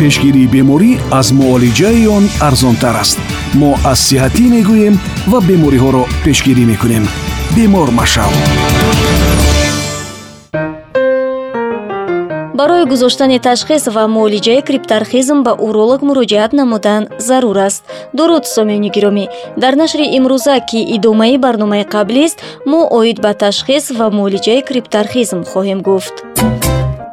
пешгирии беморӣ аз муолиҷаи он арзонтар аст. Мо аз сиҳатӣ мегӯем ва бемориҳоро пешгирӣ мекунем. Бемор машав барои гузоштани ташхис ва муолиҷаи криптархизм ба уролог муроҷиат намудан зарур аст. Дуруд сомиёни гиромӣ дар нашри имрӯза ки идомаи барномаи қаблист мо оид ба ташхис ва муолиҷаи криптархизм хоҳем гуфт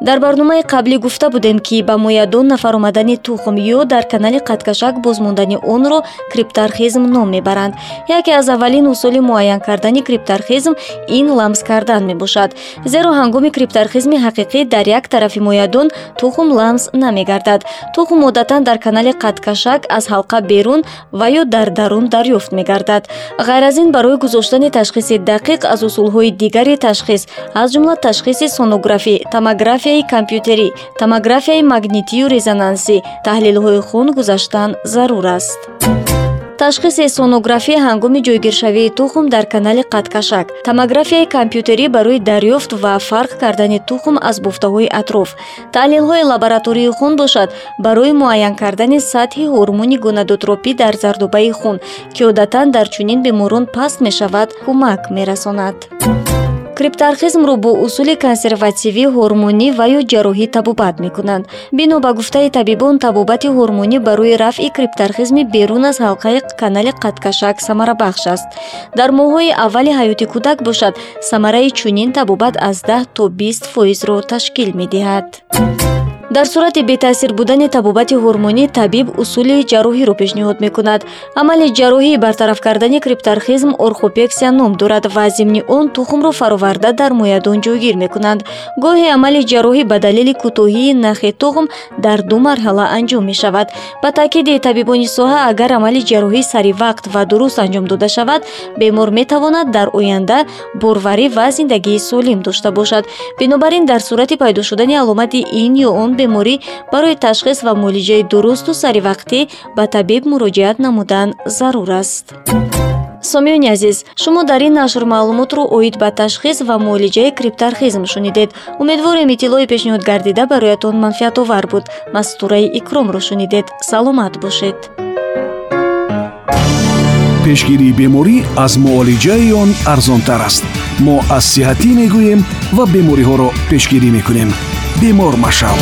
дар барномаи қаблӣ гуфта будем ки ба моядон нафаромадани тухм ё дар канали қаткашак бозмондани онро криптархизм ном мебаранд. Яке аз аввалин усули муайян кардани криптархизм ин ламс кардан мебошад. Зеро ҳангоми криптархизми ҳақиқӣ дар як тарафи моядон тухм ламс намегардад. Тухм одатан дар канали қаткашак аз ҳалқа берун ва ё дар дарун дарёфт мегардад. Ғайр аз ин барои гузоштани ташхиси дақиқ аз усулҳои дигари ташхис аз ҷумла ташхиси сонографӣ томография томографияи компютерӣ. Томографияи магнитию резонансӣ таҳлилҳои хун гузаштан зарур аст. Ташхиси сонография ҳангоми ҷойгиршавии тухм дар канали қаткашак томографияи компютерӣ барои дарёфт ва фарқ кардани тухм аз бофтаҳои атроф. Таҳлилҳои лаборатории хун бошад барои муайян кардани сатҳи ҳормони гонадотропӣ дар зардобаи хун ки одатан дар чунин беморон паст мешавад кӯмак мерасонад криптархизмро бо усули консервативӣ ҳормонӣ ва ё ҷарроҳӣ табобат мекунанд бино ба гуфтаи табибон табобати ҳормонӣ барои рафъи криптархизми берун аз ҳалқаи канали қаткашак самарабахш аст. Дар моҳҳои аввали ҳаёти кӯдак бошад самараи чунин табобат аз даҳ то бист фоизро ташкил медиҳад дар сурати бетаъсир будани табобати ҳормонӣ табиб усули ҷарроҳиро пешниҳод мекунад. Амали ҷарроҳии бартараф кардани криптархизм орхопексия ном дорад ва зимни он тухмро фароварда дар моядон ҷойгир мекунанд гоҳе амали ҷарроҳӣ ба далели кӯтоҳии нахи тухм дар ду марҳала анҷом мешавад. Ба таъкиди табибони соҳа агар амали ҷарроҳӣ саривақт ва дуруст анҷом дода шавад бемор метавонад дар оянда борварӣ ва зиндагии солим дошта бошад. Бинобар ин дар сурати пайдо шудани аломати ин ё он беморӣ барои ташхис ва муолиҷаи дурусту саривақтӣ ба табиб муроҷиат намудан зарур аст. Сомиёни азиз шумо дар ин нашр маълумотро оид ба ташхис ва муолиҷаи криптархизм шунидед. Умедворем иттилои пешниҳод гардида бароятон манфиатовар буд. Мастураи икромро шунидед. Саломат бошед. Пешгирии беморӣ аз муолиҷаи он арзонтар аст. Мо аз сиҳатӣ мегӯем ва бемориҳоро пешгирӣ мекунем бемор машав